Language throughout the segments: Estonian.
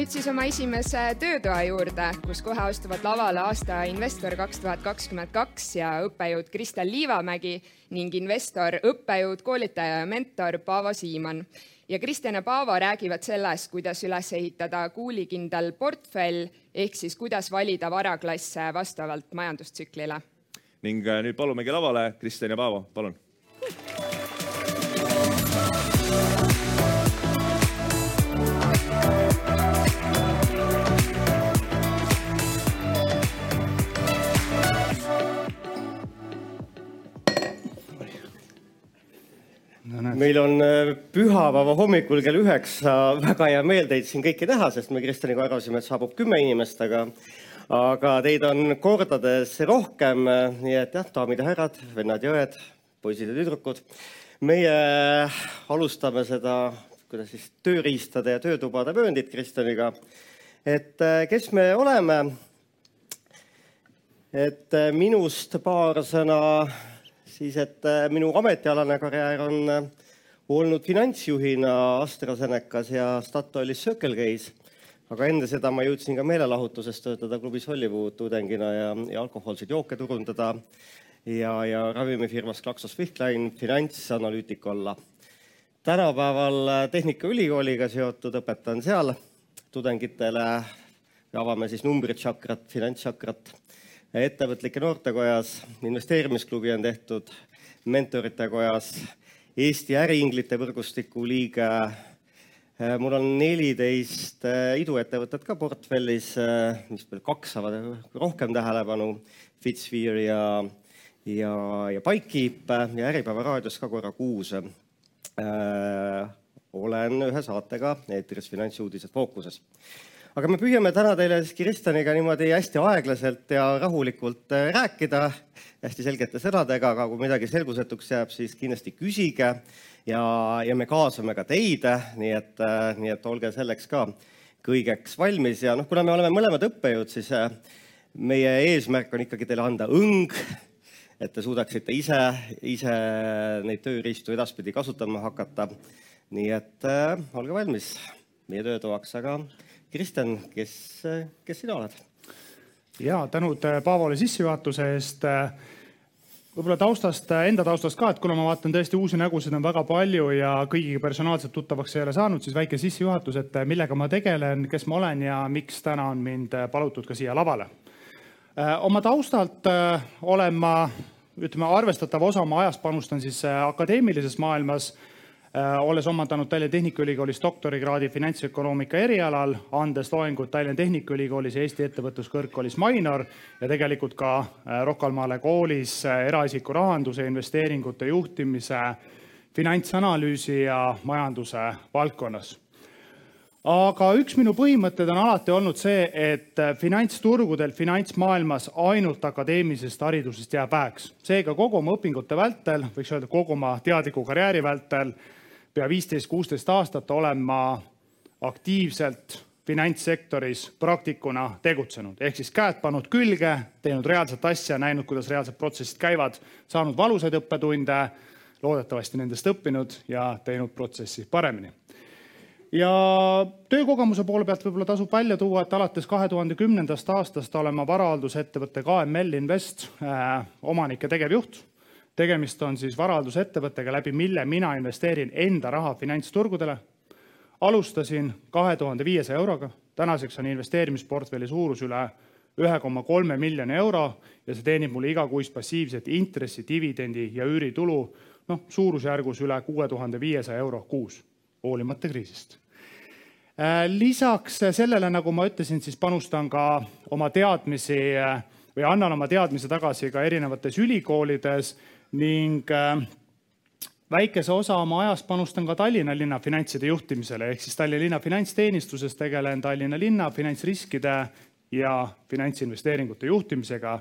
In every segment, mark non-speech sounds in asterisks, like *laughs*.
nüüd siis oma esimese töötoa juurde, kus kohe astuvad lavale aasta investor kaks tuhat kakskümmend kaks ja õppejõud Kristel Liivamägi ning investor, õppejõud, koolitaja ja mentor Paavo Siimann. ja Kristjan ja Paavo räägivad sellest, kuidas üles ehitada kuulikindel portfell ehk siis kuidas valida varaklasse vastavalt majandustsüklile. ning äh, nüüd palumegi lavale Kristjan ja Paavo, palun meil on äh, pühapäeva hommikul kell üheksa väga hea meel teid siin kõiki näha, sest me Kristjaniga arvasime, et saabub kümme inimest, aga aga teid on kordades rohkem, nii et jah, daamid ja härrad, vennad ja õed, poisid ja tüdrukud. meie alustame seda, kuidas siis tööriistade ja töötubade vööndit Kristjaniga. et äh, kes me oleme? et äh, minust paar sõna siis, et minu ametialane karjäär on olnud finantsjuhina AstraZenecas ja Statoilis Circle K-s. aga enne seda ma jõudsin ka meelelahutuses töötada klubis Hollywood tudengina ja, ja alkohoolseid jooke turundada ja, ja ravimifirmas GlaxoSmithKline finantsanalüütik olla. tänapäeval Tehnikaülikooliga seotud, õpetan seal tudengitele, avame siis numbritšakrat, finantstšakrat ettevõtlike noortekojas, investeerimisklubi on tehtud mentorite kojas Eesti Äriinglite võrgustiku liige. Äh, mul on neliteist äh, iduettevõtet ka portfellis, äh, mis veel kaks saavad rohkem tähelepanu, Fitsphere ja, ja, ja Bikekeep ja Äripäeva raadios ka korra kuus. olen ühe saatega eetris Finantsuudised fookuses aga me püüame täna teile siis Kristjaniga niimoodi hästi aeglaselt ja rahulikult rääkida hästi selgete sõnadega, aga kui midagi selgusetuks jääb, siis kindlasti küsige ja, ja me kaasame ka teid, nii et, nii et olge selleks ka kõigeks valmis ja noh, kuna me oleme mõlemad õppejõud, siis äh, meie eesmärk on ikkagi teile anda õng, et te suudaksite ise, ise neid tööriistu edaspidi kasutama hakata. nii et äh, olge valmis meie töötoaks, aga Kristjan, kes, kes sina oled? ja tänud äh, Paavole sissejuhatuse eest. Äh, võib-olla taustast, äh, enda taustast ka, et kuna ma vaatan tõesti uusi nägusid on väga palju ja kõigiga personaalselt tuttavaks ei ole saanud, siis väike sissejuhatus, et millega ma tegelen, kes ma olen ja miks täna on mind palutud ka siia lavale. oma taustalt olen ma, ütleme, arvestatava osa oma ajast panustan siis akadeemilises maailmas olles omandanud Tallinna Tehnikaülikoolis doktorikraadi finantsökonoomika erialal, andes loengut Tallinna Tehnikaülikoolis ja Eesti Ettevõtluskõrgkoolis Mainor ja tegelikult ka äh, Rocca al Mare koolis äh, eraisiku rahanduse, investeeringute juhtimise, finantsanalüüsi ja majanduse valdkonnas aga üks minu põhimõtteid on alati olnud see, et finantsturgudel, finantsmaailmas ainult akadeemilisest haridusest jääb väheks. seega kogu oma õpingute vältel, võiks öelda kogu oma teadliku karjääri vältel pea viisteist, kuusteist aastat olen ma aktiivselt finantssektoris praktikuna tegutsenud, ehk siis käed pannud külge, teinud reaalset asja, näinud, kuidas reaalsed protsessid käivad, saanud valusaid õppetunde, loodetavasti nendest õppinud ja teinud protsessi paremini. ja töökogemuse poole pealt võib-olla tasub välja tuua, et alates kahe tuhande kümnendast aastast olen ma varahaldusettevõtte KML Invest äh, omanik ja tegevjuht tegemist on siis varahaldusettevõttega, läbi mille mina investeerin enda raha finantsturgudele. alustasin kahe tuhande viiesaja euroga, tänaseks on investeerimisportfelli suurus üle ühe koma kolme miljoni euro ja see teenib mulle igakuist passiivset intressi, dividendi ja üüritulu noh, suurusjärgus üle kuue tuhande viiesaja euro kuus, hoolimata kriisist äh, lisaks sellele, nagu ma ütlesin, siis panustan ka oma teadmisi äh, või annan oma teadmise tagasi ka erinevates ülikoolides ning äh, väikese osa oma ajast panustan ka Tallinna linna finantside juhtimisele ehk siis Tallinna linna finantsteenistuses tegelen Tallinna linna finantsriskide ja finantsinvesteeringute juhtimisega.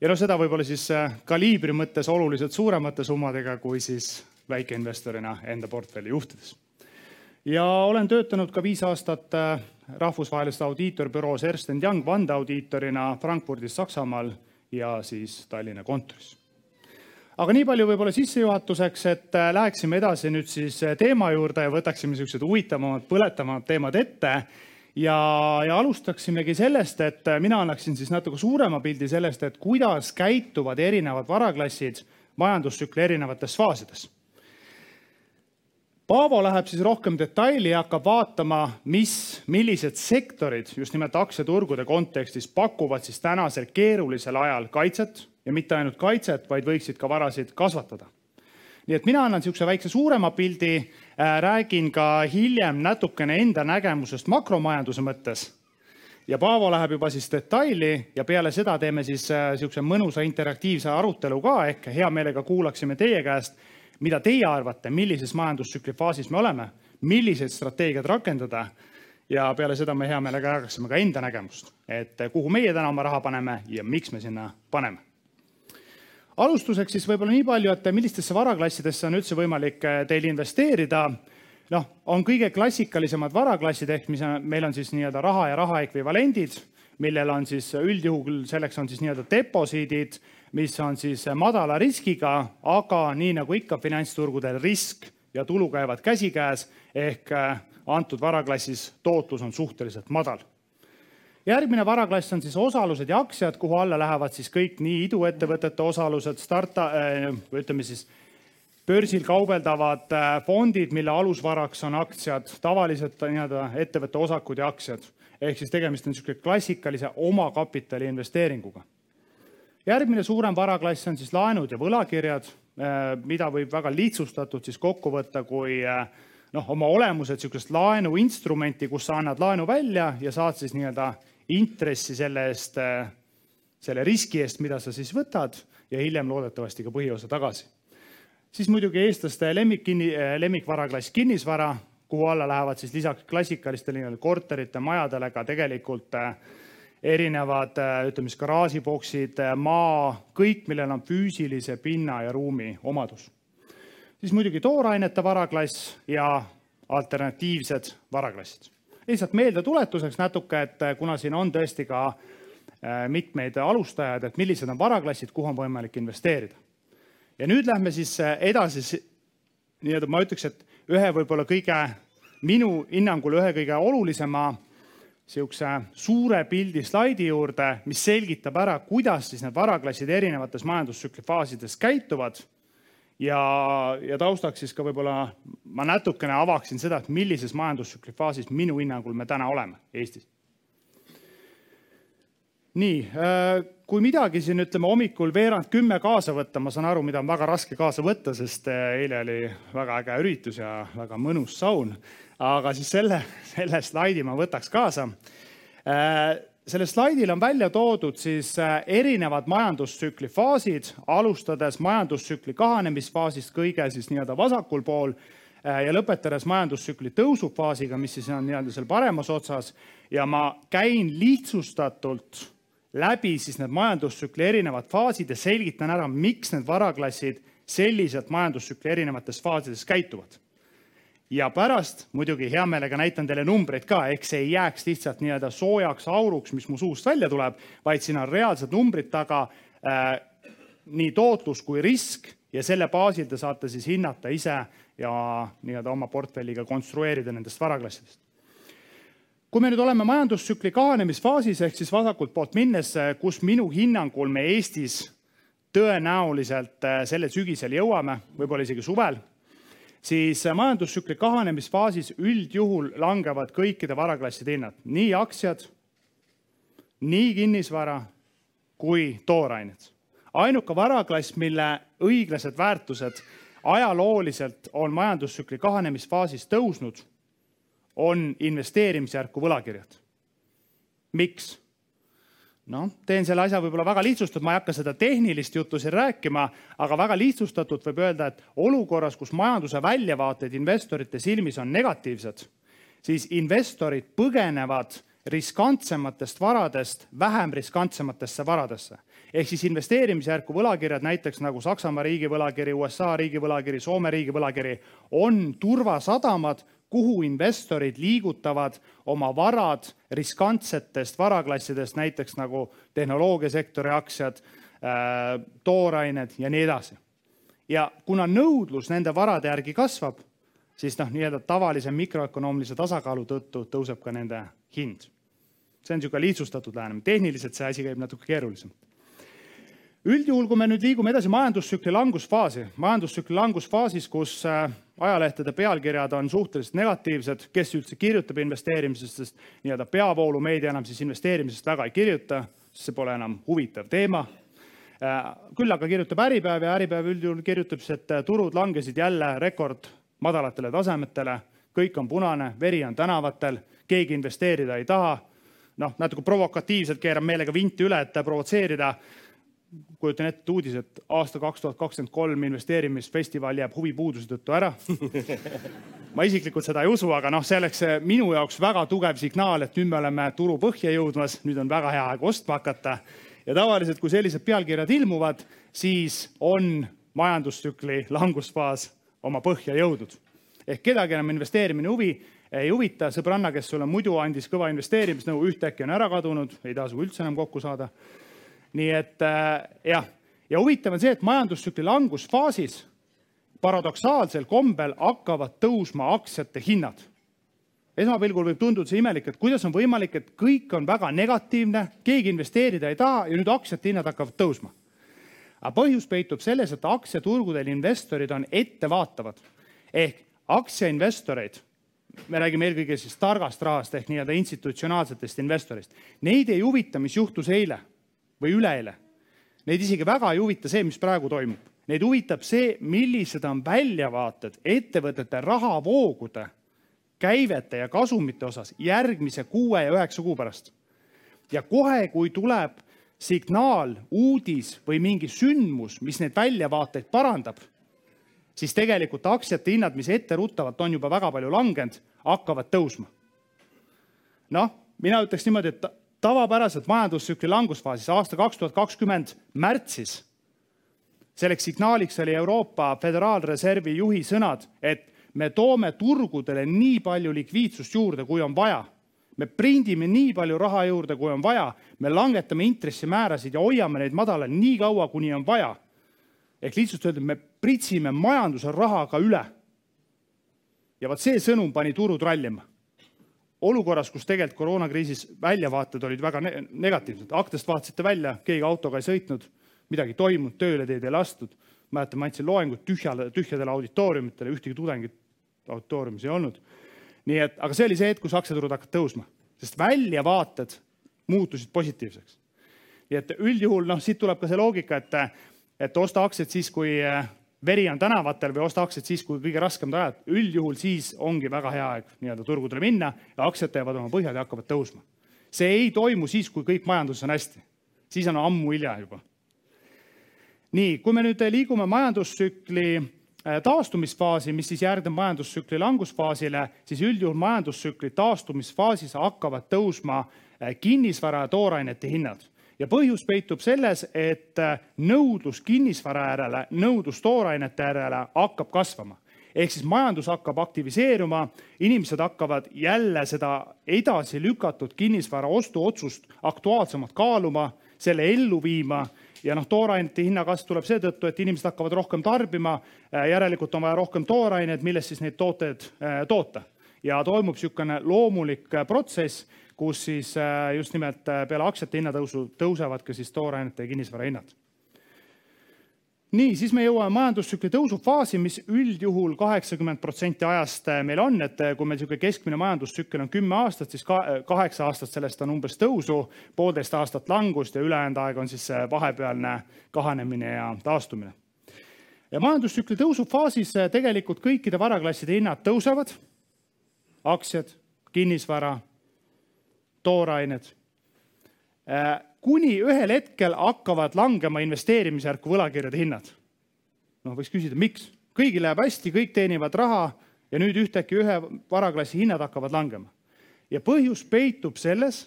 ja no seda võib-olla siis äh, kaliibri mõttes oluliselt suuremate summadega kui siis väikeinvestorina enda portfelli juhtides. ja olen töötanud ka viis aastat äh, rahvusvahelises audiitorbüroos Ernst Young vandeaudiitorina Frankfurdis, Saksamaal ja siis Tallinna kontoris aga nii palju võib-olla sissejuhatuseks, et äh, läheksime edasi nüüd siis äh, teema juurde ja võtaksime niisugused huvitavamad, põletavamad teemad ette. ja, ja alustaksimegi sellest, et mina annaksin siis natuke suurema pildi sellest, et kuidas käituvad erinevad varaklassid majandustsükli erinevates faasides Paavo läheb siis rohkem detaili ja hakkab vaatama, mis, millised sektorid just nimelt aktsiaturgude kontekstis pakuvad siis tänasel keerulisel ajal kaitset ja mitte ainult kaitset, vaid võiksid ka varasid kasvatada. nii et mina annan niisuguse väikse suurema pildi äh,, räägin ka hiljem natukene enda nägemusest makromajanduse mõttes ja Paavo läheb juba siis detaili ja peale seda teeme siis niisuguse äh, mõnusa interaktiivse arutelu ka ehk hea meelega kuulaksime teie käest mida teie arvate, millises majandustsükli faasis me oleme, milliseid strateegiaid rakendada ja peale seda me hea meelega jagaksime ka enda nägemust, et kuhu meie täna oma raha paneme ja miks me sinna paneme. Alustuseks siis võib-olla nii palju, et millistesse varaklassidesse on üldse võimalik eh, teil investeerida. noh, on kõige klassikalisemad varaklassid ehk mis on, meil on siis nii-öelda raha ja raha ekvivalendid, millel on siis üldjuhul selleks on siis nii-öelda deposiidid mis on siis madala riskiga, aga nii nagu ikka finantsturgudel risk ja tulu käivad käsikäes ehk äh, antud varaklassis tootlus on suhteliselt madal. Järgmine varaklass on siis osalused ja aktsiad, kuhu alla lähevad siis kõik nii iduettevõtete osalused, starta- äh,, ütleme siis börsil kaubeldavad äh, fondid, mille alusvaraks on aktsiad, tavalised nii-öelda ettevõtte osakud ja aktsiad. ehk siis tegemist on niisuguse klassikalise omakapitali investeeringuga järgmine suurem varaklass on siis laenud ja võlakirjad, äh, mida võib väga lihtsustatult siis kokku võtta kui äh, noh, oma olemuselt niisugust laenuinstrumenti, kus sa annad laenu välja ja saad siis nii-öelda intressi selle eest, äh, selle riski eest, mida sa siis võtad ja hiljem loodetavasti ka põhiosa tagasi. siis muidugi eestlaste lemmik kinni, lemmikvaraklass kinnisvara, kuhu alla lähevad siis lisaks klassikalistele nii-öelda korterite, majadele ka tegelikult äh, erinevad, äh, ütleme siis garaažiboksid, äh, maa, kõik, millel on füüsilise pinna ja ruumi omadus. siis muidugi toorainete varaklass ja alternatiivsed varaklassid. Lihtsalt meeldetuletuseks natuke, et äh, kuna siin on tõesti ka mitmeid alustajaid, et millised on varaklassid, kuhu on võimalik investeerida. ja nüüd lähme siis edasi, nii-öelda ma ütleks, et ühe võib-olla kõige, minu hinnangul ühe kõige olulisema niisuguse suure pildi slaidi juurde, mis selgitab ära, kuidas siis need varaklassid erinevates majandustsükli faasides käituvad. Ja, ja taustaks siis ka võib-olla ma natukene avaksin seda, et millises majandustsükli faasis minu hinnangul me täna oleme Eestis. nii, äh, kui midagi siin ütleme hommikul veerand kümme kaasa võtta, ma saan aru, mida on väga raske kaasa võtta, sest äh, eile oli väga äge üritus ja väga mõnus saun aga siis selle, selle slaidi ma võtaks kaasa. Sellel slaidil on välja toodud siis äh, erinevad majandustsükli faasid, alustades majandustsükli kahanemisfaasist kõige siis nii-öelda vasakul pool äh, ja lõpetades majandustsükli tõusufaasiga, mis siis on nii-öelda seal paremas otsas. Ja ma käin lihtsustatult läbi siis need majandustsükli erinevad faasid ja selgitan ära, miks need varaklassid selliselt majandustsükli erinevates faasides käituvad ja pärast muidugi hea meelega näitan teile numbreid ka, ehk see ei jääks lihtsalt nii-öelda soojaks auruks, mis mu suust välja tuleb, vaid siin on reaalsed numbrid taga äh,, nii tootlus kui risk ja selle baasil te saate siis hinnata ise ja nii-öelda oma portfelliga konstrueerida nendest varaklassidest. kui me nüüd oleme majandustsükli kahanemisfaasis ehk siis vasakult poolt minnes, kus minu hinnangul me Eestis tõenäoliselt äh, sellel sügisel jõuame, võib-olla isegi suvel siis majandustsükli kahanemisfaasis üldjuhul langevad kõikide varaklasside hinnad, nii aktsiad, nii kinnisvara kui toorained. ainuke varaklass, mille õiglased väärtused ajalooliselt on majandustsükli kahanemisfaasis tõusnud, on investeerimisjärku võlakirjad. miks? Noh, teen selle asja võib-olla väga lihtsustatud, ma ei hakka seda tehnilist juttu siin rääkima, aga väga lihtsustatult võib öelda, et olukorras, kus majanduse väljavaated investorite silmis on negatiivsed, siis investorid põgenevad riskantsematest varadest vähem riskantsematesse varadesse. ehk siis investeerimisjärku võlakirjad, näiteks nagu Saksamaa riigi võlakiri, USA riigi võlakiri, Soome riigi võlakiri, on turvasadamad, kuhu investorid liigutavad oma varad riskantsetest varaklassidest, näiteks nagu tehnoloogiasektori aktsiad, äh, toorained ja nii edasi. ja kuna nõudlus nende varade järgi kasvab, siis noh, nii-öelda tavalise mikroökonoomilise tasakaalu tõttu tõuseb ka nende hind. see on niisugune lihtsustatud lähenemine, tehniliselt see asi käib natuke keerulisem üldjuhul, kui me nüüd liigume edasi majandustsükli langusfaasi, majandustsükli langusfaasis, kus äh, ajalehtede pealkirjad on suhteliselt negatiivsed, kes üldse kirjutab investeerimisest, sest nii-öelda peavoolumeedia enam siis investeerimisest väga ei kirjuta, sest see pole enam huvitav teema. Äh, küll aga kirjutab Äripäev ja Äripäev üldjuhul kirjutab siis, et äh, turud langesid jälle rekord madalatele tasemetele, kõik on punane, veri on tänavatel, keegi investeerida ei taha. noh, natuke provokatiivselt keeran meelega vinti üle, et provotseerida kujutan ette uudis, et aasta kaks tuhat kakskümmend kolm investeerimisfestival jääb huvipuuduse tõttu ära *laughs* ma isiklikult seda ei usu, aga noh, see oleks minu jaoks väga tugev signaal, et nüüd me oleme turu põhja jõudmas, nüüd on väga hea aeg ostma hakata. ja tavaliselt, kui sellised pealkirjad ilmuvad, siis on majandustsükli langusfaas oma põhja jõudnud. ehk kedagi enam investeerimine huvi ei huvita, sõbranna, kes sulle muidu andis kõva investeerimisnõu, ühtäkki on ära kadunud, ei tasu üldse enam kokku saada nii et äh, jah, ja huvitav on see, et majandustsükli langusfaasis paradoksaalsel kombel hakkavad tõusma aktsiate hinnad. esmapilgul võib tunduda see imelik, et kuidas on võimalik, et kõik on väga negatiivne, keegi investeerida ei taha ja nüüd aktsiate hinnad hakkavad tõusma. aga põhjus peitub selles, et aktsiaturgudel investorid on ettevaatavad ehk aktsiainvestoreid me räägime eelkõige siis targast rahast ehk nii-öelda institutsionaalsetest investorist. Neid ei huvita, mis juhtus eile või üleeile. Neid isegi väga ei huvita see, mis praegu toimub. Neid huvitab see, millised on väljavaated ettevõtete rahavoogude, käivete ja kasumite osas järgmise kuue ja üheksa kuu pärast. ja kohe, kui tuleb signaal, uudis või mingi sündmus, mis neid väljavaateid parandab, siis tegelikult aktsiate hinnad, mis etteruttavalt on juba väga palju langenud, hakkavad tõusma. noh, mina ütleks niimoodi, et tavapäraselt majandustsükli langusfaasis aasta kaks tuhat kakskümmend märtsis. selleks signaaliks oli Euroopa Föderaalreservi juhi sõnad, et me toome turgudele nii palju likviidsust juurde, kui on vaja. me prindime nii palju raha juurde, kui on vaja, me langetame intressimäärasid ja hoiame neid madalal nii kaua, kuni on vaja. ehk lihtsalt öeldes me pritsime majanduse rahaga üle. ja vot see sõnum pani turud rallima olukorras, kus tegelikult koroonakriisis väljavaated olid väga ne negatiivsed, aknast vaatasite välja, keegi autoga ei sõitnud, midagi ei toimunud, tööle teid ei lastud. mäletan, ma andsin loengut tühjale, tühjadele auditooriumitele, ühtegi tudengit auditooriumis ei olnud. nii et, aga see oli see hetk, kus aktsiaturud hakkasid tõusma, sest väljavaated muutusid positiivseks. nii et üldjuhul noh, siit tuleb ka see loogika, et, et osta aktsiaid siis, kui veri on tänavatel või osta aktsiaid siis, kui kõige raskemad ajad, üldjuhul siis ongi väga hea aeg nii-öelda turgudele minna ja aktsiad teevad oma põhjad ja hakkavad tõusma. see ei toimu siis, kui kõik majanduses on hästi, siis on ammu hilja juba. nii, kui me nüüd liigume majandustsükli äh, taastumisfaasi, mis siis järgneb majandustsükli langusfaasile, siis üldjuhul majandustsükli taastumisfaasis hakkavad tõusma äh, kinnisvara ja toorainete hinnad ja põhjus peitub selles, et äh, nõudlus kinnisvara järele, nõudlus toorainete järele hakkab kasvama ehk siis majandus hakkab aktiviseeruma, inimesed hakkavad jälle seda edasi lükatud kinnisvara ostuotsust aktuaalsemalt kaaluma, selle ellu viima ja noh, toorainete hinnakasv tuleb seetõttu, et inimesed hakkavad rohkem tarbima. Äh, järelikult on vaja rohkem tooraineid, millest siis neid tooteid äh, toota ja toimub niisugune loomulik protsess kus siis äh, just nimelt äh, peale aktsiate hinnatõusu tõusevad ka siis toorainete ja kinnisvara hinnad. nii, siis me jõuame majandustsükli tõusufaasi, mis üldjuhul kaheksakümmend protsenti ajast äh, meil on, et kui meil niisugune keskmine majandustsükkel on kümme aastat, siis kaheksa aastat sellest on umbes tõusu, poolteist aastat langust ja ülejäänud aeg on siis vahepealne kahanemine ja taastumine. ja majandustsükli tõusufaasis tegelikult kõikide varaklasside hinnad tõusevad, aktsiad, kinnisvara toorained. Äh, kuni ühel hetkel hakkavad langema investeerimisjärku võlakirjade hinnad. noh, võiks küsida, miks? kõigil läheb hästi, kõik teenivad raha ja nüüd ühtäkki ühe varaklassi hinnad hakkavad langema. ja põhjus peitub selles,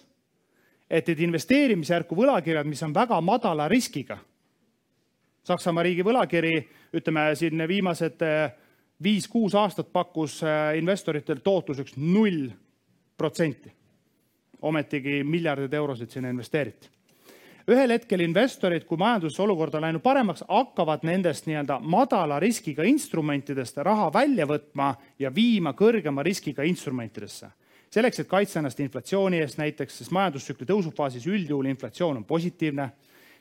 et need investeerimisjärku võlakirjad, mis on väga madala riskiga, Saksamaa riigi võlakiri, ütleme siin viimased äh, viis-kuus aastat pakkus äh, investoritel tootluseks null protsenti ometigi miljardeid eurosid sinna investeeriti. ühel hetkel investorid, kui majanduses olukord on läinud paremaks, hakkavad nendest nii-öelda madala riskiga instrumentidest raha välja võtma ja viima kõrgema riskiga instrumentidesse. selleks, et kaitsta ennast inflatsiooni eest näiteks, sest majandustsükli tõusufaasis üldjuhul inflatsioon on positiivne.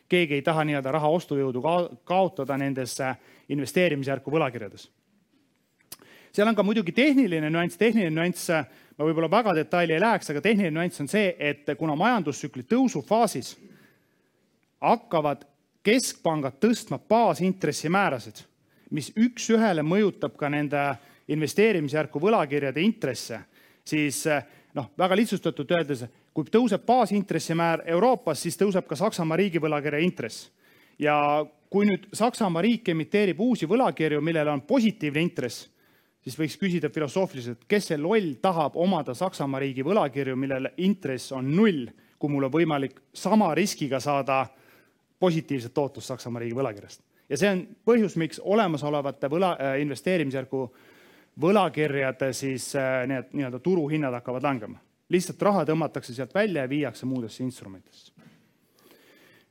keegi ei taha nii-öelda raha ostujõudu kaotada nendes investeerimisjärku võlakirjades. Seal on ka muidugi tehniline nüanss, tehniline nüanss, ma võib-olla väga detaili ei läheks, aga tehniline nüanss on see, et kuna majandustsükli tõusufaasis hakkavad keskpangad tõstma baasintressimäärasid, mis üks-ühele mõjutab ka nende investeerimisjärku võlakirjade intresse, siis noh, väga lihtsustatult öeldes, kui tõuseb baasintressimäär Euroopas, siis tõuseb ka Saksamaa riigivõlakirja intress. ja kui nüüd Saksamaa riik emiteerib uusi võlakirju, millel on positiivne intress, siis võiks küsida filosoofiliselt, kes see loll tahab omada Saksamaa riigi võlakirju, millel intress on null, kui mul on võimalik sama riskiga saada positiivset tootlust Saksamaa riigi võlakirjast. ja see on põhjus, miks olemasolevate võla äh, investeerimisjärgu võlakirjade siis äh, need nii-öelda turuhinnad hakkavad langema. lihtsalt raha tõmmatakse sealt välja ja viiakse muudesse instrumentidesse.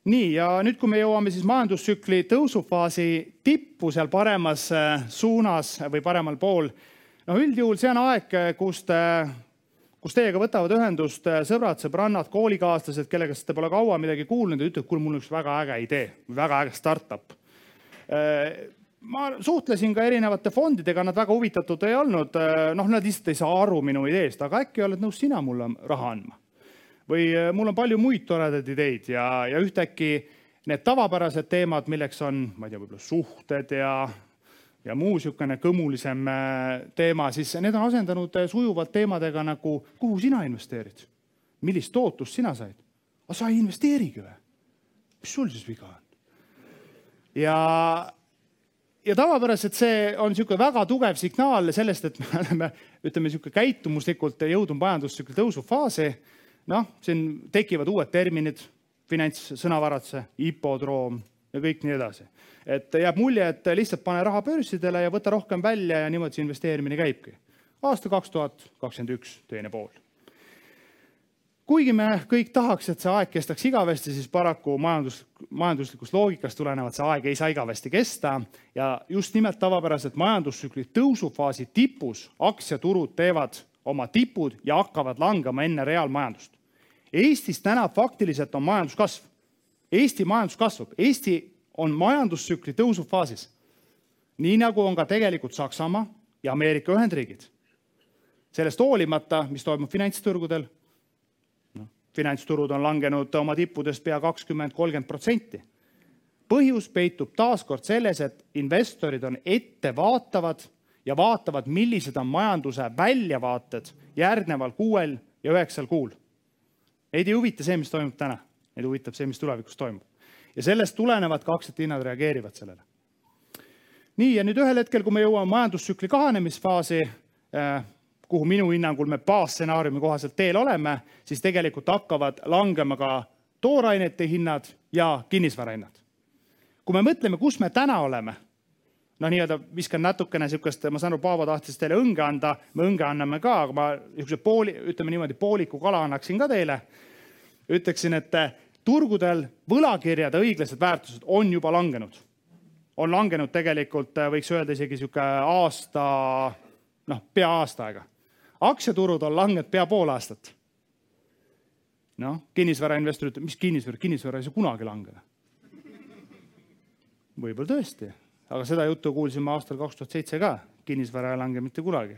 Nii ja nüüd, kui me jõuame siis majandustsükli tõusufaasi tippu seal paremas äh, suunas või paremal pool, no üldjuhul see on aeg, kus te kus teiega võtavad ühendust äh, sõbrad, sõbrannad, koolikaaslased, kellega te pole kaua midagi kuulnud ja ütlevad, kuule, mul on üks väga äge idee, väga äge startup. Äh, ma suhtlesin ka erinevate fondidega, nad väga huvitatud ei olnud. Noh, nad lihtsalt ei saa aru minu ideest, aga äkki oled nõus sina mulle raha andma? Või mul on palju muid toredaid ideid ja, ja ühtäkki need tavapärased teemad, milleks on, ma ei tea, võib-olla suhted ja ja muu niisugune kõmulisem äh, teema, siis need on asendanud äh, sujuvalt teemadega nagu, kuhu sina investeerid, millist tootlust sina said. aga sa ei investeerigi või? mis sul siis viga on? ja, ja tavapäraselt see on niisugune väga tugev signaal sellest, et me oleme, ütleme niisugune käitumuslikult jõudnud majandustsükli tõusufaasi. Noh, siin tekivad uued terminid finantssõnavaraduse, hipodroom ja kõik nii edasi et jääb mulje, et lihtsalt pane raha börsidele ja võta rohkem välja ja niimoodi see investeerimine käibki. aasta kaks tuhat kakskümmend üks, teine pool. kuigi me kõik tahaks, et see aeg kestaks igavesti, siis paraku majandus, majanduslikust loogikast tulenevalt see aeg ei saa igavesti kesta ja just nimelt tavapäraselt majandustsükli tõusufaasi tipus aktsiaturud teevad oma tipud ja hakkavad langema enne reaalmajandust. Eestis täna faktiliselt on majanduskasv. Eesti majandus kasvab, Eesti on majandustsükli tõusufaasis. nii nagu on ka tegelikult Saksamaa ja Ameerika Ühendriigid. sellest hoolimata, mis toimub finantsturgudel, noh, finantsturud on langenud oma tippudest pea kakskümmend, kolmkümmend protsenti. põhjus peitub taaskord selles, et investorid on ettevaatavad ja vaatavad, millised on majanduse väljavaated järgneval kuuel ja üheksal kuul. Neid ei huvita see, mis toimub täna, neid huvitab see, mis tulevikus toimub ja sellest tulenevalt ka aktsiahinnad reageerivad sellele. nii, ja nüüd ühel hetkel, kui me jõuame majandustsükli kahanemisfaasi, äh, kuhu minu hinnangul me baasstsenaariumi kohaselt teel oleme, siis tegelikult hakkavad langema ka toorainete hinnad ja kinnisvarahinnad. kui me mõtleme, kus me täna oleme, no nii-öelda viskan natukene niisugust, ma saan aru, Paavo tahtis teile õnge anda, me õnge anname ka, aga ma niisuguse pooli, ütleme niimoodi, pooliku kala annaksin ka teile. ütleksin, et turgudel võlakirjade õiglased väärtused on juba langenud. on langenud tegelikult, äh, võiks öelda isegi niisugune aasta, noh, pea aasta aega. aktsiaturud on langenud pea pool aastat. noh, kinnisvarainvestor ütleb, mis kinnisvara, kinnisvara ei saa kunagi langeda. võib-olla tõesti, aga seda juttu kuulsime aastal kaks tuhat seitse ka, kinnisvara ei lange mitte kunagi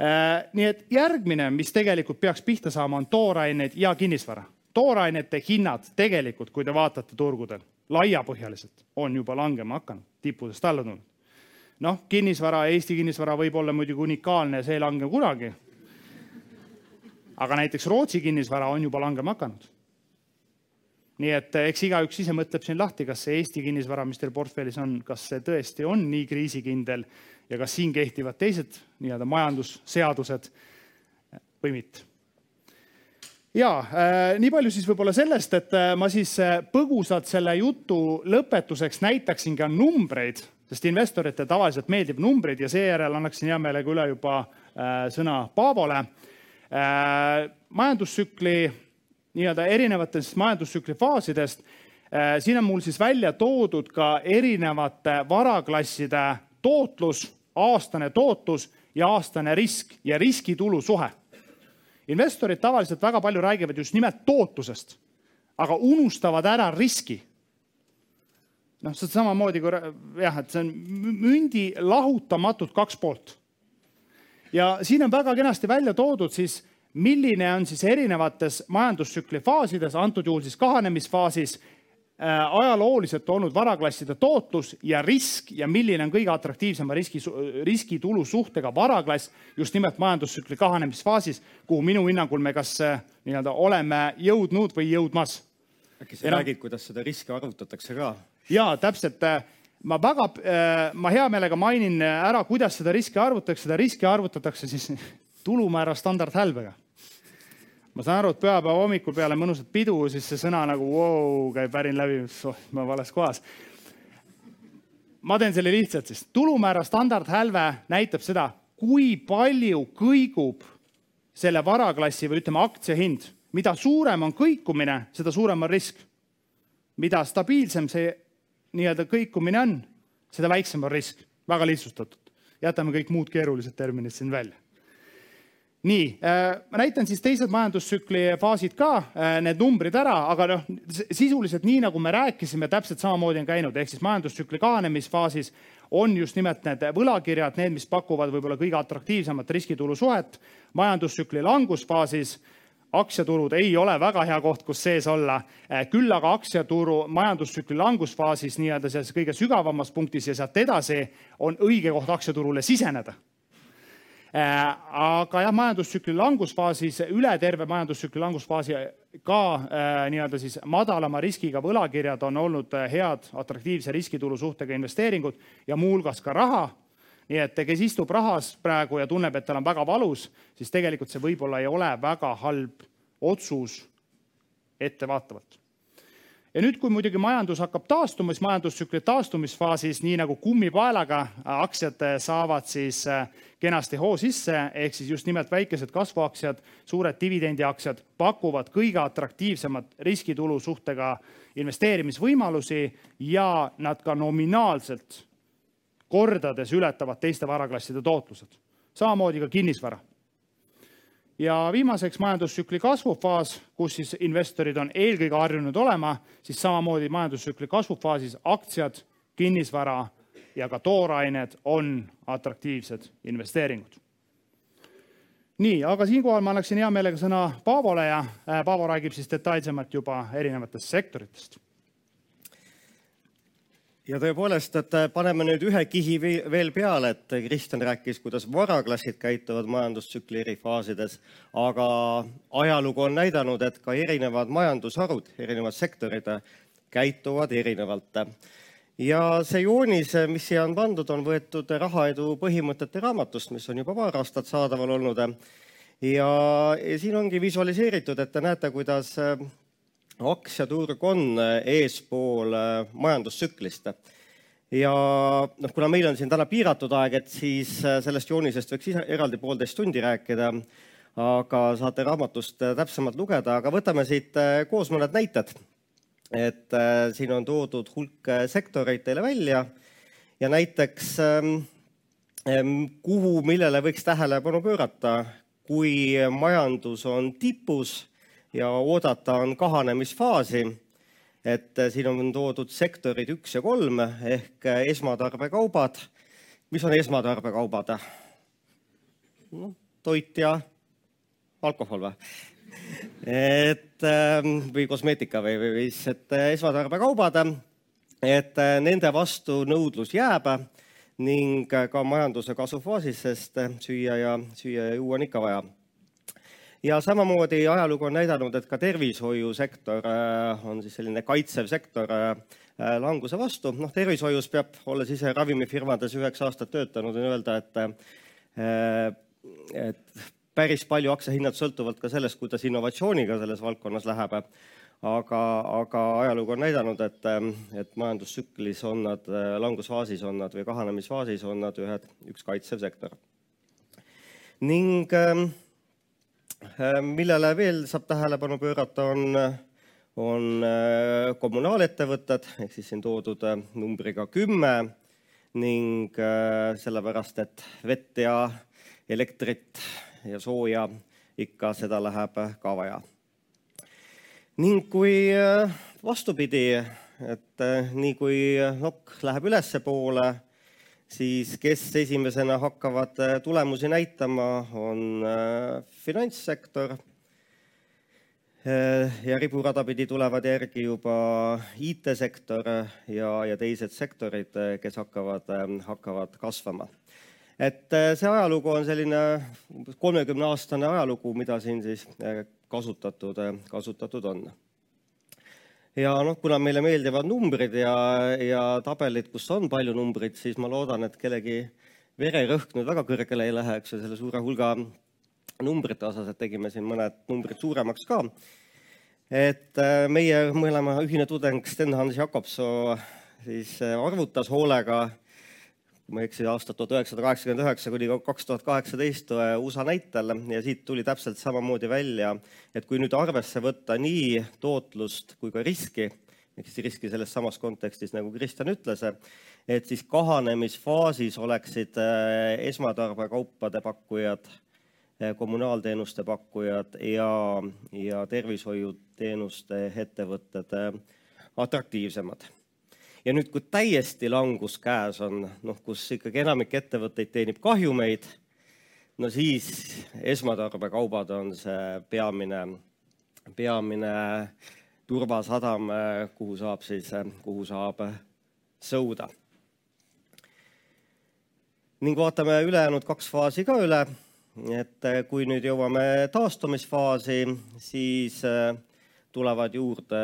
äh, nii et järgmine, mis tegelikult peaks pihta saama, on toorained ja kinnisvara toorainete hinnad tegelikult, kui te vaatate turgudel laiapõhjaliselt, on juba langema hakanud, tippudest alla tulnud. noh, kinnisvara, Eesti kinnisvara võib olla muidugi unikaalne see ei lange kunagi. aga näiteks Rootsi kinnisvara on juba langema hakanud. Nii et eks igaüks ise mõtleb siin lahti, kas see Eesti kinnisvara, mis teil portfellis on, kas see tõesti on nii kriisikindel ja kas siin kehtivad teised nii-öelda majandusseadused või mitte. Ja äh, nii palju siis võib-olla sellest, et äh, ma siis põgusalt selle jutu lõpetuseks näitaksin ka numbreid, sest investoritele tavaliselt meeldib numbrid ja seejärel annaksin hea meelega üle juba sõna Paavole. Majandustsükli nii-öelda erinevatest majandustsükli faasidest äh,. siin on mul siis välja toodud ka erinevate varaklasside tootlus, aastane tootlus ja aastane risk ja riskitulu suhe investorid tavaliselt väga palju räägivad just nimelt tootlusest, aga unustavad ära riski. noh, see on samamoodi kui jah, et see on mündi lahutamatult kaks poolt. ja siin on väga kenasti välja toodud siis, milline on siis erinevates majandustsükli faasides, antud juhul siis kahanemisfaasis Äh, ajalooliselt olnud varaklasside tootlus ja risk ja milline on kõige atraktiivsema riski, riskitulu suhtega varaklass just nimelt majandustsükli kahanemisfaasis, kuhu minu hinnangul me kas äh, nii-öelda oleme jõudnud või jõudmas. äkki sa räägid, kuidas seda riski arvutatakse ka? ja täpselt, äh, ma väga, ma hea meelega mainin ära, kuidas seda riski arvutatakse, seda riski arvutatakse siis *laughs* tulumäära standardhälbega ma saan aru, et pühapäeva hommikul peale mõnusat pidu, siis see sõna nagu vau käib värin läbi, oh, ma vales kohas. ma teen selle lihtsalt siis, tulumäära standardhälve näitab seda, kui palju kõigub selle varaklassi või ütleme, aktsia hind. mida suurem on kõikumine, seda suurem on risk. mida stabiilsem see nii-öelda kõikumine on, seda väiksem on risk, väga lihtsustatud. jätame kõik muud keerulised terminid siin välja nii, äh, ma näitan siis teised majandustsükli faasid ka, äh, need numbrid ära, aga noh, sisuliselt nii nagu me rääkisime, täpselt samamoodi on käinud, ehk siis majandustsükli kahanemisfaasis on just nimelt need võlakirjad, need, mis pakuvad võib-olla kõige atraktiivsemat riskitulu suhet. majandustsükli langusfaasis aktsiaturud ei ole väga hea koht, kus sees olla. Äh, küll aga aktsiaturu majandustsükli langusfaasis nii-öelda selles kõige sügavamas punktis ja sealt edasi on õige koht aktsiaturule siseneda aga jah, majandustsükli langusfaasis, üle terve majandustsükli langusfaasi ka äh, nii-öelda siis madalama riskiga võlakirjad on olnud äh, head atraktiivse riskitulu suhtega investeeringud ja muuhulgas ka raha. nii et kes istub rahas praegu ja tunneb, et tal on väga valus, siis tegelikult see võib-olla ei ole väga halb otsus ettevaatavalt ja nüüd, kui muidugi majandus hakkab taastuma, siis majandustsükli taastumisfaasis, nii nagu kummipaelaga, aktsiad saavad siis äh, kenasti hoo sisse, ehk siis just nimelt väikesed kasvuaktsiad, suured dividendiaktsiad pakuvad kõige atraktiivsemat riskitulu suhtega investeerimisvõimalusi ja nad ka nominaalselt kordades ületavad teiste varaklasside tootlused. samamoodi ka kinnisvara ja viimaseks majandustsükli kasvufaas, kus siis investorid on eelkõige harjunud olema, siis samamoodi majandustsükli kasvufaasis aktsiad, kinnisvara ja ka toorained on atraktiivsed investeeringud. nii, aga siinkohal ma annaksin hea meelega sõna Paavole ja äh, Paavo räägib siis detailsemalt juba erinevatest sektoritest ja tõepoolest, et äh, paneme nüüd ühe kihi veel peale, et Kristjan rääkis, kuidas varaklassid käituvad majandustsükli eri faasides, aga ajalugu on näidanud, et ka erinevad majandusharud, erinevad sektorid käituvad erinevalt. ja see joonis, mis siia on pandud, on võetud rahaedu põhimõtete raamatust, mis on juba paar aastat saadaval olnud. ja, siin ongi visualiseeritud, et te näete, kuidas aktsiaturg on äh, eespool äh, majandustsüklist. ja noh, kuna meil on siin täna piiratud aeg, et siis äh, sellest joonisest võiks eraldi poolteist tundi rääkida, aga saate raamatust täpsemalt lugeda, aga võtame siit koos mõned näited. et siin on toodud hulk sektoreid teile välja ja näiteks ähm, ähm, kuhu, millele võiks tähelepanu pöörata, kui majandus on tipus ja oodata on kahanemisfaasi. et äh, siin on toodud sektorid üks ja kolm ehk äh, esmatarbekaubad. mis on esmatarbekaubad? noh, toit ja alkohol või? et ähm, või kosmeetika või, või mis, et äh, esmatarbekaubad, et nende vastu nõudlus jääb ning ka majanduse kasvufaasis, sest süüa ja süüa ja juua on ikka vaja ja samamoodi ajalugu on näidanud, et ka tervishoiusektor äh, on siis selline kaitsev sektor äh, äh, languse vastu. noh, tervishoius peab, olles ise ravimifirmades üheksa aastat töötanud, võin öelda, et, et päris palju aktsiahinnad sõltuvad ka sellest, kuidas innovatsiooniga selles valdkonnas läheb. aga, aga ajalugu on näidanud, et, et majandustsüklis on nad, langusfaasis on nad või kahanemisfaasis on nad ühed, üks kaitsev sektor. ning äh, millele veel saab tähelepanu pöörata, on, on äh, kommunaalettevõtted ehk siis siin toodud äh, numbriga kümme ning sellepärast, et vett ja elektrit ja sooja ikka seda läheb ka vaja. ning kui vastupidi, et nii kui nokk läheb ülespoole, siis kes esimesena hakkavad tulemusi näitama, on finantssektor Äh, ja riburada pidi tulevad järgi juba IT-sektor ja, ja teised sektorid, kes hakkavad, hakkavad kasvama. et äh, see ajalugu on selline umbes kolmekümne aastane ajalugu, mida siin siis äh, kasutatud, kasutatud on. Ja noh, kuna meile meeldivad numbrid ja, ja tabelid, kus on palju numbreid, siis ma loodan, et kellegi vererõhk nüüd väga kõrgele ei lähe, eks ju, selle suure hulga numbrite osas, et tegime siin mõned numbrid suuremaks ka. et äh, meie mõlema ühine tudeng Sten-Hans Jakobsoo siis äh, arvutas hoolega, kui ma ei eksi, aastat tuhat üheksasada kaheksakümmend üheksa kuni kaks tuhat kaheksateist äh, USA näitel ja siit tuli täpselt samamoodi välja, et kui nüüd arvesse võtta nii tootlust kui ka riski, ehk siis riski selles samas kontekstis, nagu Kristjan ütles, et siis kahanemisfaasis oleksid esmatarbekaupade pakkujad Eh, kommunaalteenuste pakkujad ja, ja tervishoiuteenuste ettevõtted atraktiivsemad. Ja nüüd, kui täiesti langus käes on, noh, kus ikkagi enamik ettevõtteid teenib kahjumeid, no siis esmatarbekaubad on see peamine, peamine turvasadam, eh, kuhu saab siis, kuhu saab sõuda. ning vaatame ülejäänud kaks faasi ka üle et kui nüüd jõuame taastumisfaasi, siis äh, tulevad juurde,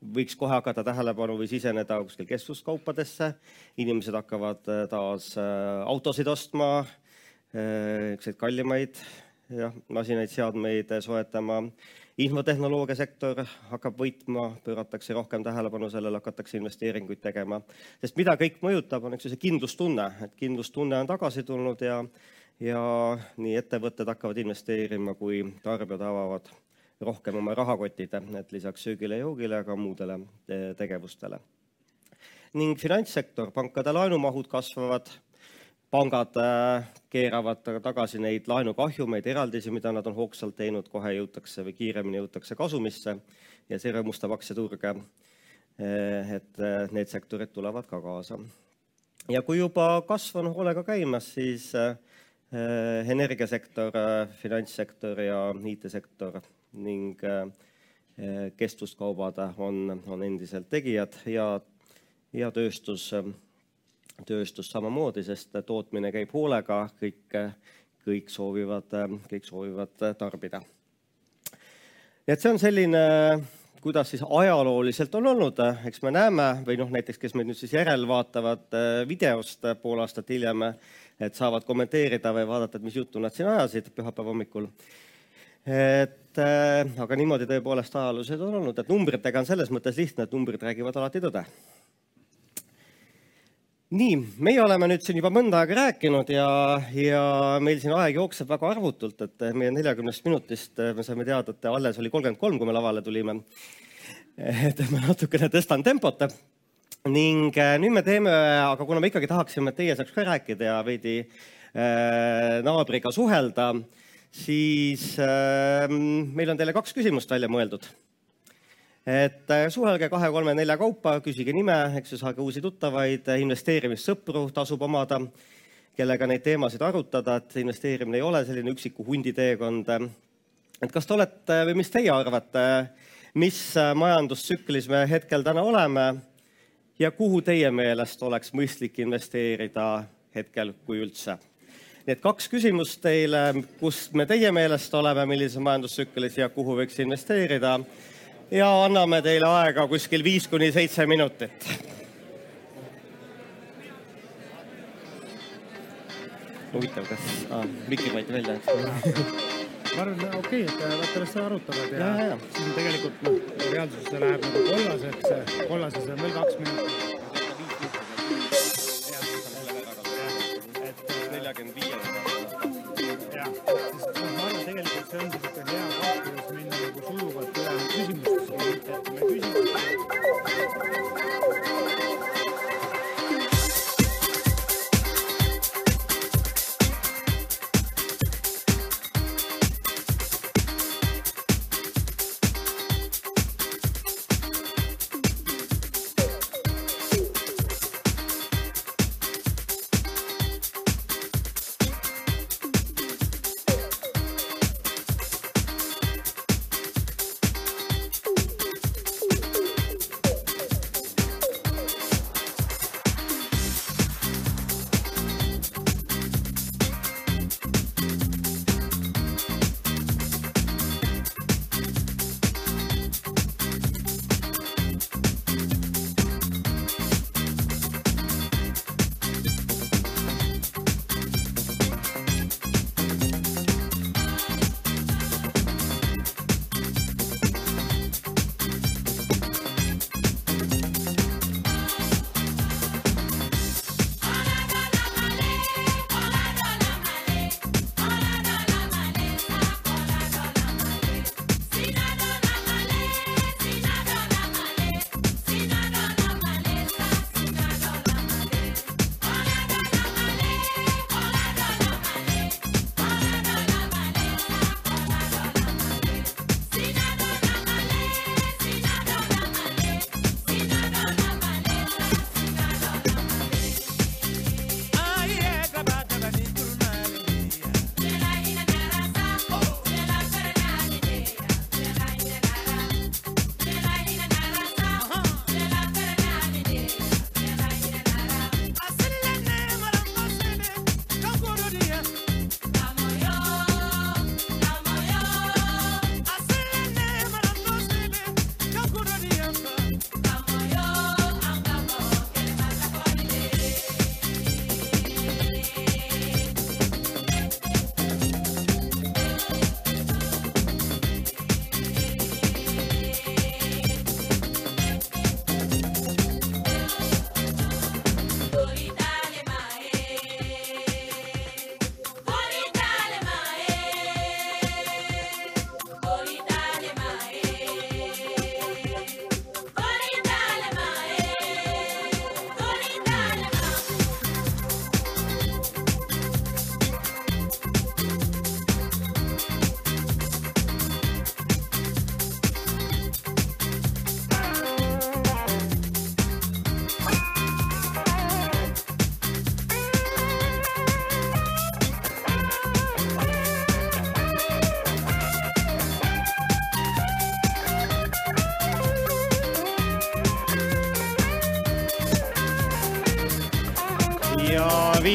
võiks kohe hakata tähelepanu või siseneda kuskil kestvuskaupadesse, inimesed hakkavad äh, taas autosid ostma, niisuguseid kallimaid jah, masinaid, seadmeid soetama. infotehnoloogia sektor hakkab võitma, pööratakse rohkem tähelepanu sellele, hakatakse investeeringuid tegema, sest mida kõik mõjutab, on eks ju see kindlustunne, et kindlustunne on tagasi tulnud ja ja nii ettevõtted hakkavad investeerima, kui tarbijad avavad rohkem oma rahakotid, et lisaks söögile joogile ka muudele tegevustele. ning finantssektor, pankade laenumahud kasvavad, pangad äh, keeravad tagasi neid laenukahjumeid, eraldisi, mida nad on hoogsalt teinud, kohe jõutakse või kiiremini jõutakse kasumisse ja see rõõmustab aktsiaturge. Äh, et need sektorid tulevad ka kaasa. ja kui juba kasv on hoolega käimas, siis energiasektor, finantssektor ja IT-sektor ning äh, kestvuskaubad on, on endiselt tegijad ja, ja tööstus, tööstus samamoodi, sest tootmine käib hoolega, kõik, kõik soovivad, kõik soovivad tarbida. nii et see on selline kuidas siis ajalooliselt on olnud, eks me näeme või noh, näiteks kes meid nüüd siis järelvaatavad videost pool aastat hiljem, et saavad kommenteerida või vaadata, et mis juttu nad siin ajasid pühapäeva hommikul. et äh, aga niimoodi tõepoolest ajalooliselt on olnud, et numbritega on selles mõttes lihtne, et numbrid räägivad alati tõde. nii, meie oleme nüüd siin juba mõnda aega rääkinud ja, ja meil siin aeg jookseb väga arvutult, et meie neljakümnest minutist me saime teada, et alles oli kolmkümmend kolm, kui me lavale tulime. *laughs* et ma natukene tõstan tempot ning äh, nüüd me teeme, aga kuna me ikkagi tahaksime, et teie saaks ka rääkida ja veidi äh, naabriga suhelda, siis äh, meil on teile kaks küsimust välja mõeldud. et äh, suhelge kahe, kolme, nelja kaupa, küsige nime, eks ju, saage uusi tuttavaid, investeerimissõpru tasub omada, kellega neid teemasid arutada, et investeerimine ei ole selline üksiku hundi teekond. et kas te olete või mis teie arvate, mis majandustsüklis me hetkel täna oleme ja kuhu teie meelest oleks mõistlik investeerida hetkel, kui üldse? Et kaks küsimust teile, kus me teie meelest oleme, millises majandustsüklis ja kuhu võiks investeerida. ja anname teile aega kuskil viis kuni seitse minutit. huvitav, kas ah,, mikri võeti välja, ma arvan, okei okay,, et vaata, las sa arutavad ja, ja, ja. siis tegelikult noh, reaalsuses see läheb nagu kollaseks, kollases on veel kaks minutit.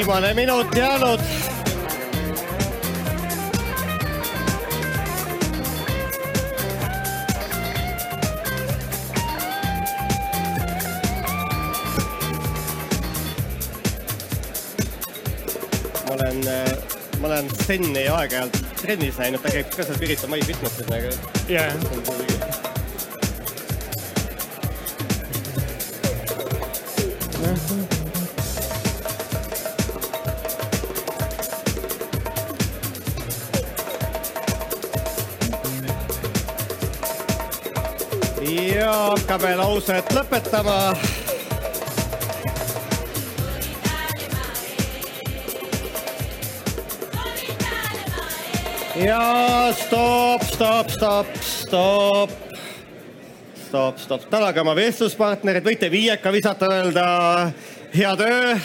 Viimane minut jäänud. ma olen, ma olen Steni aeg-ajalt trennis näinud, ta käib ka seal Pirita My Fitnesses nagu. jaa, ja hakkame lauset lõpetama. ja stopp, stopp, stopp, stopp, stopp, stopp, tänage oma vestluspartnerid, võite viieka visata, öelda hea töö.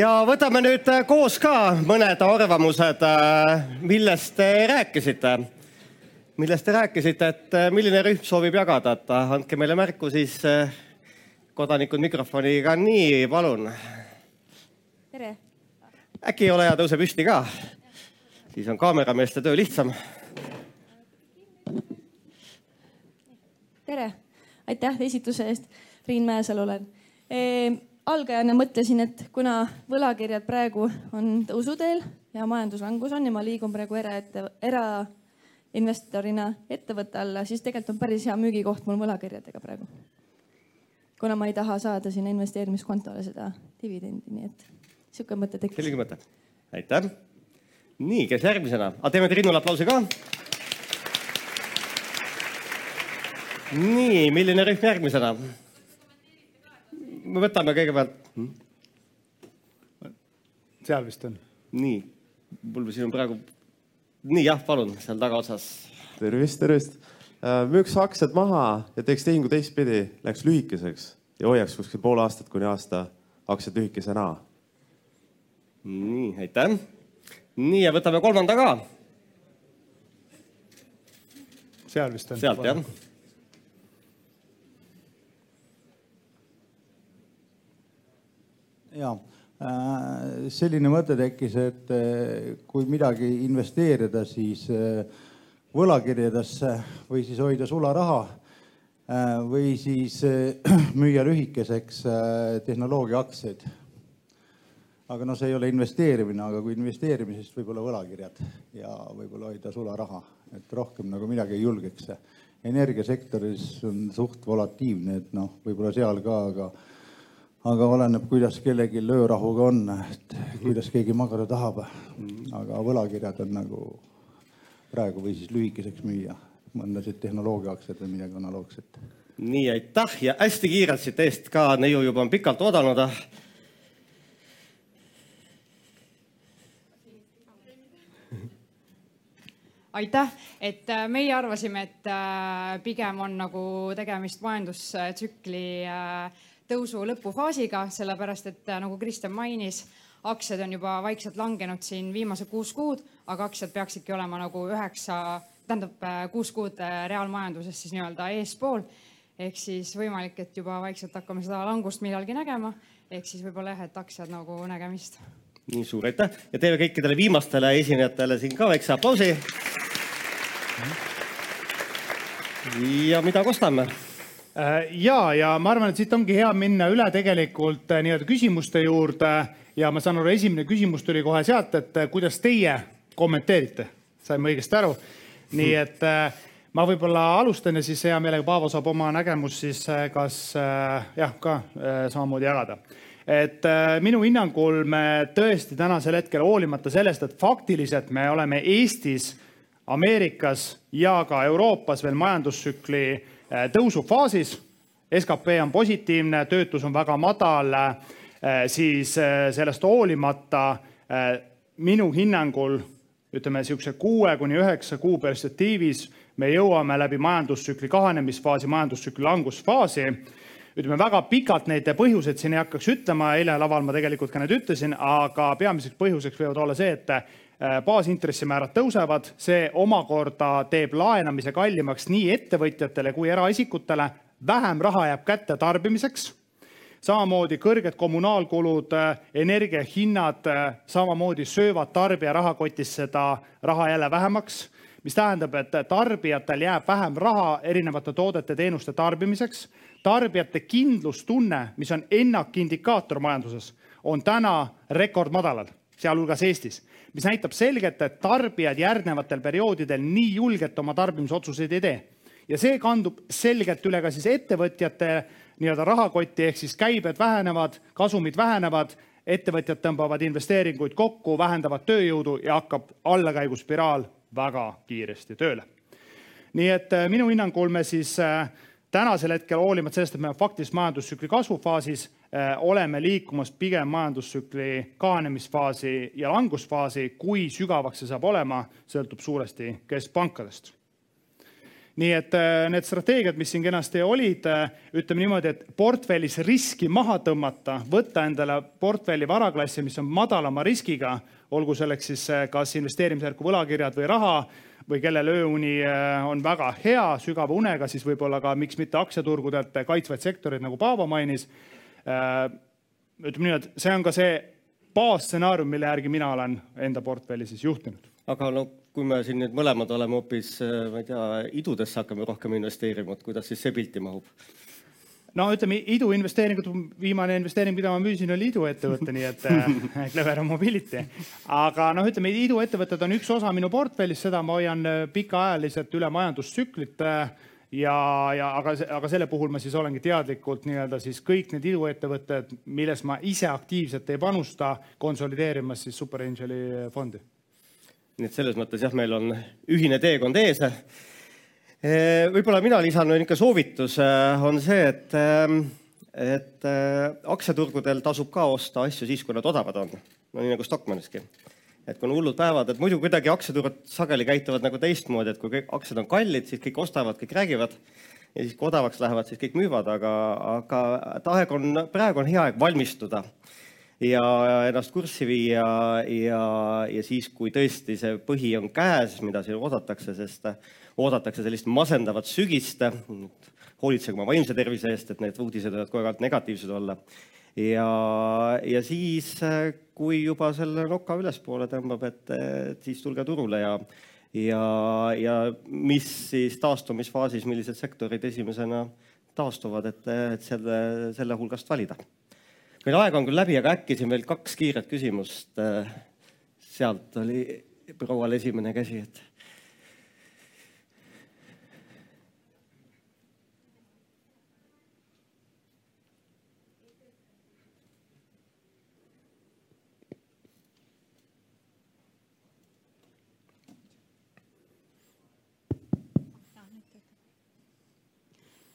ja võtame nüüd koos ka mõned arvamused, millest te rääkisite millest te rääkisite, et milline rühm soovib jagada, et andke meile märku siis kodanikud mikrofoniga, nii, palun. tere. äkki ei ole hea, tõuse püsti ka, siis on kaamerameeste töö lihtsam. tere, aitäh esitluse eest. Riin Mäesalu olen e,. algajana mõtlesin, et kuna võlakirjad praegu on tõusuteel ja majanduslangus on ja ma liigun praegu eraette, era investorina ettevõtte alla, siis tegelikult on päris hea müügikoht mul võlakirjadega praegu. kuna ma ei taha saada sinna investeerimiskontole seda dividendi, nii et sihuke mõte tekkis. selline mõte, aitäh. nii, kes järgmisena, teeme Triinule aplausi ka. nii, milline rühm järgmisena? me võtame kõigepealt hmm?. seal vist on. nii, mul siin on praegu nii jah, palun seal tagaotsas. tervist, tervist. müüks aktsiad maha ja teeks tehingu teistpidi, läheks lühikeseks ja hoiaks kuskil pool aastat kuni aasta aktsiad lühikesena. nii, aitäh. nii ja võtame kolmanda ka. seal vist on. sealt jah. ja Äh, selline mõte tekkis, et äh, kui midagi investeerida, siis äh, võlakirjadesse või siis hoida sularaha või siis *clears throat* müüa lühikeseks tehnoloogiaaktsiaid. aga noh, see ei ole investeerimine, aga kui investeerimisest võib-olla võlakirjad ja võib-olla hoida sularaha, et rohkem nagu midagi ei julgeks. energiasektoris on suht volatiivne, et noh, võib-olla seal ka, aga aga oleneb, kuidas kellelgi öörahuga on, et kuidas keegi magada tahab. aga võlakirjad on nagu praegu või siis lühikeseks müüa mõndasid tehnoloogiaaktsiaid või midagi analoogset. nii, aitäh ja hästi kiirelt siit eest ka, neiu juba on pikalt oodanud. aitäh, et äh, meie arvasime, et äh, pigem on nagu tegemist majandustsükli äh, tõusu lõpufaasiga, sellepärast et äh, nagu Kristjan mainis, aktsiad on juba vaikselt langenud siin viimased kuus kuud, aga aktsiad peaksidki olema nagu üheksa, tähendab äh, kuus kuud äh, reaalmajanduses siis nii-öelda eespool. ehk siis võimalik, et juba vaikselt hakkame seda langust millalgi nägema. ehk siis võib-olla jah, et aktsiad nagu nägemist. nii suur aitäh ja teeme kõikidele viimastele esinejatele siin ka väikse aplausi. ja mida kostame? Äh, ja, ja ma arvan, et siit ongi hea minna üle tegelikult äh, nii-öelda küsimuste juurde. Ja ma saan aru, esimene küsimus tuli kohe sealt, et äh, kuidas teie kommenteerite, saime õigesti aru. nii et ma võib-olla alustan ja siis hea meelega Paavo saab oma nägemust siis kas jah, ka samamoodi jagada. Et minu hinnangul me tõesti tänasel hetkel hoolimata sellest, et faktiliselt me oleme Eestis, Ameerikas ja ka Euroopas veel majandustsükli Äh, tõusufaasis. skp on positiivne, töötus on väga madal, äh, siis äh, sellest hoolimata minu hinnangul ütleme niisuguse kuue kuni üheksa kuu perspektiivis me jõuame läbi majandustsükli kahanemisfaasi, majandustsükli langusfaasi. ütleme väga pikalt neid põhjuseid siin ei hakkaks ütlema, eile laval ma tegelikult ka need ütlesin, aga peamiseks põhjuseks võivad olla see, et Äh, baasintressimäärad tõusevad, see omakorda teeb laenamise kallimaks nii ettevõtjatele kui eraisikutele, vähem raha jääb kätte tarbimiseks. samamoodi kõrged kommunaalkulud, energiahinnad samamoodi söövad tarbija rahakotis seda raha jälle vähemaks mis tähendab, et tarbijatel jääb vähem raha erinevate toodete-teenuste tarbimiseks. tarbijate kindlustunne, mis on ennakindikaator majanduses, on täna rekordmadalal, sealhulgas Eestis, mis näitab selgelt, et tarbijad järgnevatel perioodidel nii julgelt oma tarbimisotsuseid ei tee. ja see kandub selgelt üle ka siis ettevõtjate nii-öelda rahakotti ehk siis käibed vähenevad, kasumid vähenevad ettevõtjad tõmbavad investeeringuid kokku, vähendavad tööjõudu ja hakkab allakäiguspiraal väga kiiresti tööle. nii et äh, minu hinnangul me siis äh, tänasel hetkel, hoolimata sellest, et me faktiliselt majandustsükli kasvufaasis, äh, oleme liikumas pigem majandustsükli kahanemisfaasi ja langusfaasi. kui sügavaks see saab olema, sõltub suuresti keskpankadest nii et need strateegiad, mis siin kenasti olid, ütleme niimoodi, et portfellis riski maha tõmmata, võtta endale portfelli varaklassi, mis on madalama riskiga, olgu selleks siis äh, kas investeerimisjärku võlakirjad või raha või kellel ööuni äh, on väga hea, sügava unega, siis võib-olla ka miks mitte aktsiaturgudelt kaitsvaid sektoreid, nagu Paavo mainis. Äh, ütleme nii, et see on ka see baasstsenaarium, mille järgi mina olen enda portfelli siis juhtinud. aga no kui me siin nüüd mõlemad oleme hoopis, ma ei tea, idudesse hakkame rohkem investeerima, et kuidas siis see pilti mahub? no ütleme, iduinvesteeringud, viimane investeering, mida ma müüsin, oli iduettevõte, nii et äh, *laughs* Clever Mobility. aga noh, ütleme iduettevõtted on üks osa minu portfellist, seda ma hoian äh, pikaajaliselt üle majandustsüklit äh, ja, ja aga, aga selle puhul ma siis olengi teadlikult nii-öelda siis kõik need iduettevõtted, milles ma ise aktiivselt ei panusta, konsolideerimas siis Super Angeli fondi. Nii et selles mõttes jah, meil on ühine teekond ees võib-olla mina lisan niisugune soovitus on see, et, et aktsiaturgudel tasub ka osta asju siis, kui nad odavad on. no nii nagu Stockmanniski. et kui on hullud päevad, et muidu kuidagi aktsiaturud sageli käituvad nagu teistmoodi, et kui kõik aktsiad on kallid, siis kõik ostavad, kõik räägivad ja siis kui odavaks lähevad, siis kõik müüvad, aga, aga aeg on, praegu on hea aeg valmistuda ja ennast kurssi viia ja, ja siis, kui tõesti see põhi on käes, mida siin oodatakse, sest oodatakse sellist masendavat sügist. hoolitsege oma vaimse tervise eest, et need uudised võivad kogu aeg negatiivsed olla. ja, ja siis, kui juba selle noka ülespoole tõmbab, et, et siis tulge turule ja, ja, ja mis siis taastumisfaasis, millised sektorid esimesena taastuvad, et, et selle, selle hulgast valida. Meil aeg on küll läbi, aga äkki siin veel kaks kiiret küsimust. sealt oli proual esimene käsi, et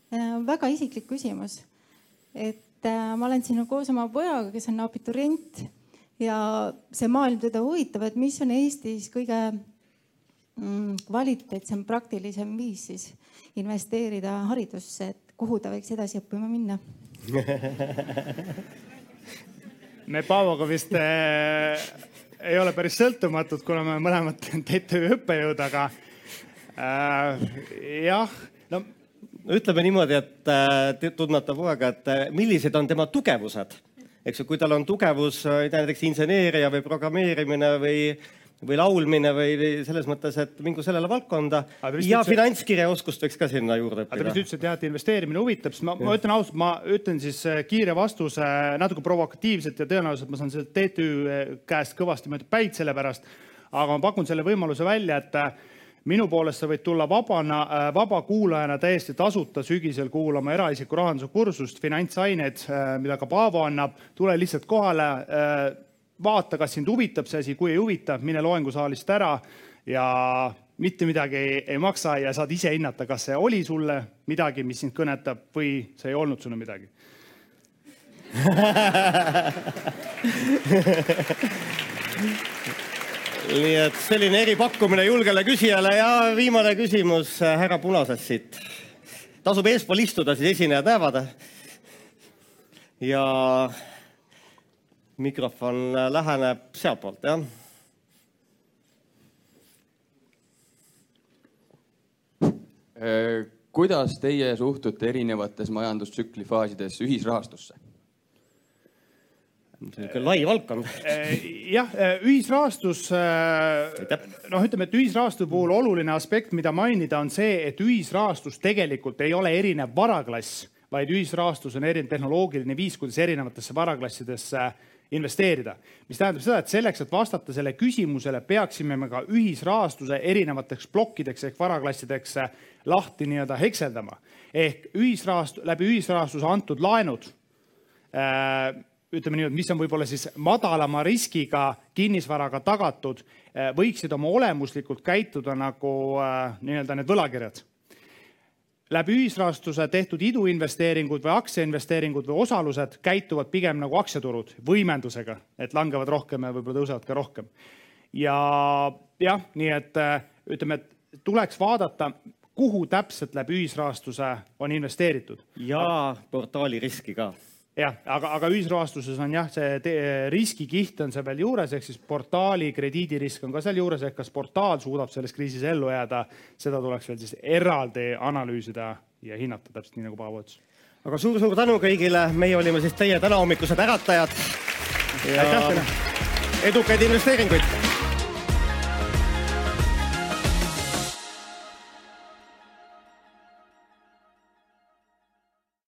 Äh, väga isiklik küsimus. et äh, ma olen siin koos oma pojaga, kes on abiturient ja see maailm teda huvitab, et mis on Eestis kõige mm, kvaliteetsem, praktilisem viis siis investeerida haridusse, et kuhu ta võiks edasi õppima minna? *laughs* Me Paavoga vist äh, ei ole päris sõltumatud, kuna me mõlemad *laughs* TTÜ õppejõud, aga äh, jah, no ütleme niimoodi, et äh, tundmata poega, et äh, millised on tema tugevused, eks ju, kui tal on tugevus, äh, näiteks inseneeria või programmeerimine või või laulmine või selles mõttes, et mingu sellele valdkonda ja finantskirjaoskust võiks ka sinna juurde õppida. ta vist ütles, et jah, et investeerimine huvitab, siis ma, ma ütlen ausalt, ma ütlen siis kiire vastuse natuke provokatiivselt ja tõenäoliselt ma saan selle TTÜ käest kõvasti mööda päid selle pärast. aga ma pakun selle võimaluse välja, et minu poolest sa võid tulla vabana, äh, vaba kuulajana täiesti tasuta sügisel kuulama eraisiku rahanduse kursust, finantsaineid, äh, mida ka Paavo annab. tule lihtsalt kohale, äh, vaata, kas sind huvitab see asi, kui ei huvita, mine loengusaalist ära ja mitte midagi ei, ei maksa ja saad ise hinnata, kas see oli sulle midagi, mis sind kõnetab või see ei olnud sulle midagi *laughs* nii et selline eripakkumine julgele küsijale ja viimane küsimus härra Punasest siit. tasub eespool istuda, siis esinejad näevad. ja mikrofon äh, läheneb sealtpoolt, jah. Äh, kuidas teie suhtute erinevates majandustsükli faasides ühisrahastusse? Niisugune lai valdkond. jah, ühisrahastus, noh, ütleme, et ühisrahastuse puhul oluline aspekt, mida mainida, on see, et ühisrahastus tegelikult ei ole erinev varaklass, vaid ühisrahastus on erinev tehnoloogiline viis, kuidas erinevatesse varaklassidesse investeerida. mis tähendab seda, et selleks, et vastata selle küsimusele, peaksime me ka ühisrahastuse erinevateks plokkideks ehk varaklassideks lahti nii-öelda hekseldama. ehk ühisrahast-, läbi ühisrahastuse antud laenud äh, ütleme nii, et mis on võib-olla siis madalama riskiga kinnisvaraga tagatud, eh, võiksid oma olemuslikult käituda nagu eh, nii-öelda need võlakirjad. läbi ühisrahastuse tehtud iduinvesteeringud või aktsiainvesteeringud või osalused käituvad pigem nagu aktsiaturud võimendusega, et langevad rohkem ja võib-olla tõusevad ka rohkem. ja jah, nii et eh, ütleme, et tuleks vaadata, kuhu täpselt läbi ühisrahastuse on investeeritud. ja portaali riski ka jah, aga, aga ühisrahastuses on jah, see riskikiht on seal veel juures, ehk siis portaali krediidirisk on ka seal juures, ehk kas portaal suudab selles kriisis ellu jääda, seda tuleks veel siis eraldi analüüsida ja hinnata, täpselt nii nagu Paavo ütles. aga suur-suur tänu kõigile, meie olime siis teie tänahommikused äratajad. aitäh teile. edukaid investeeringuid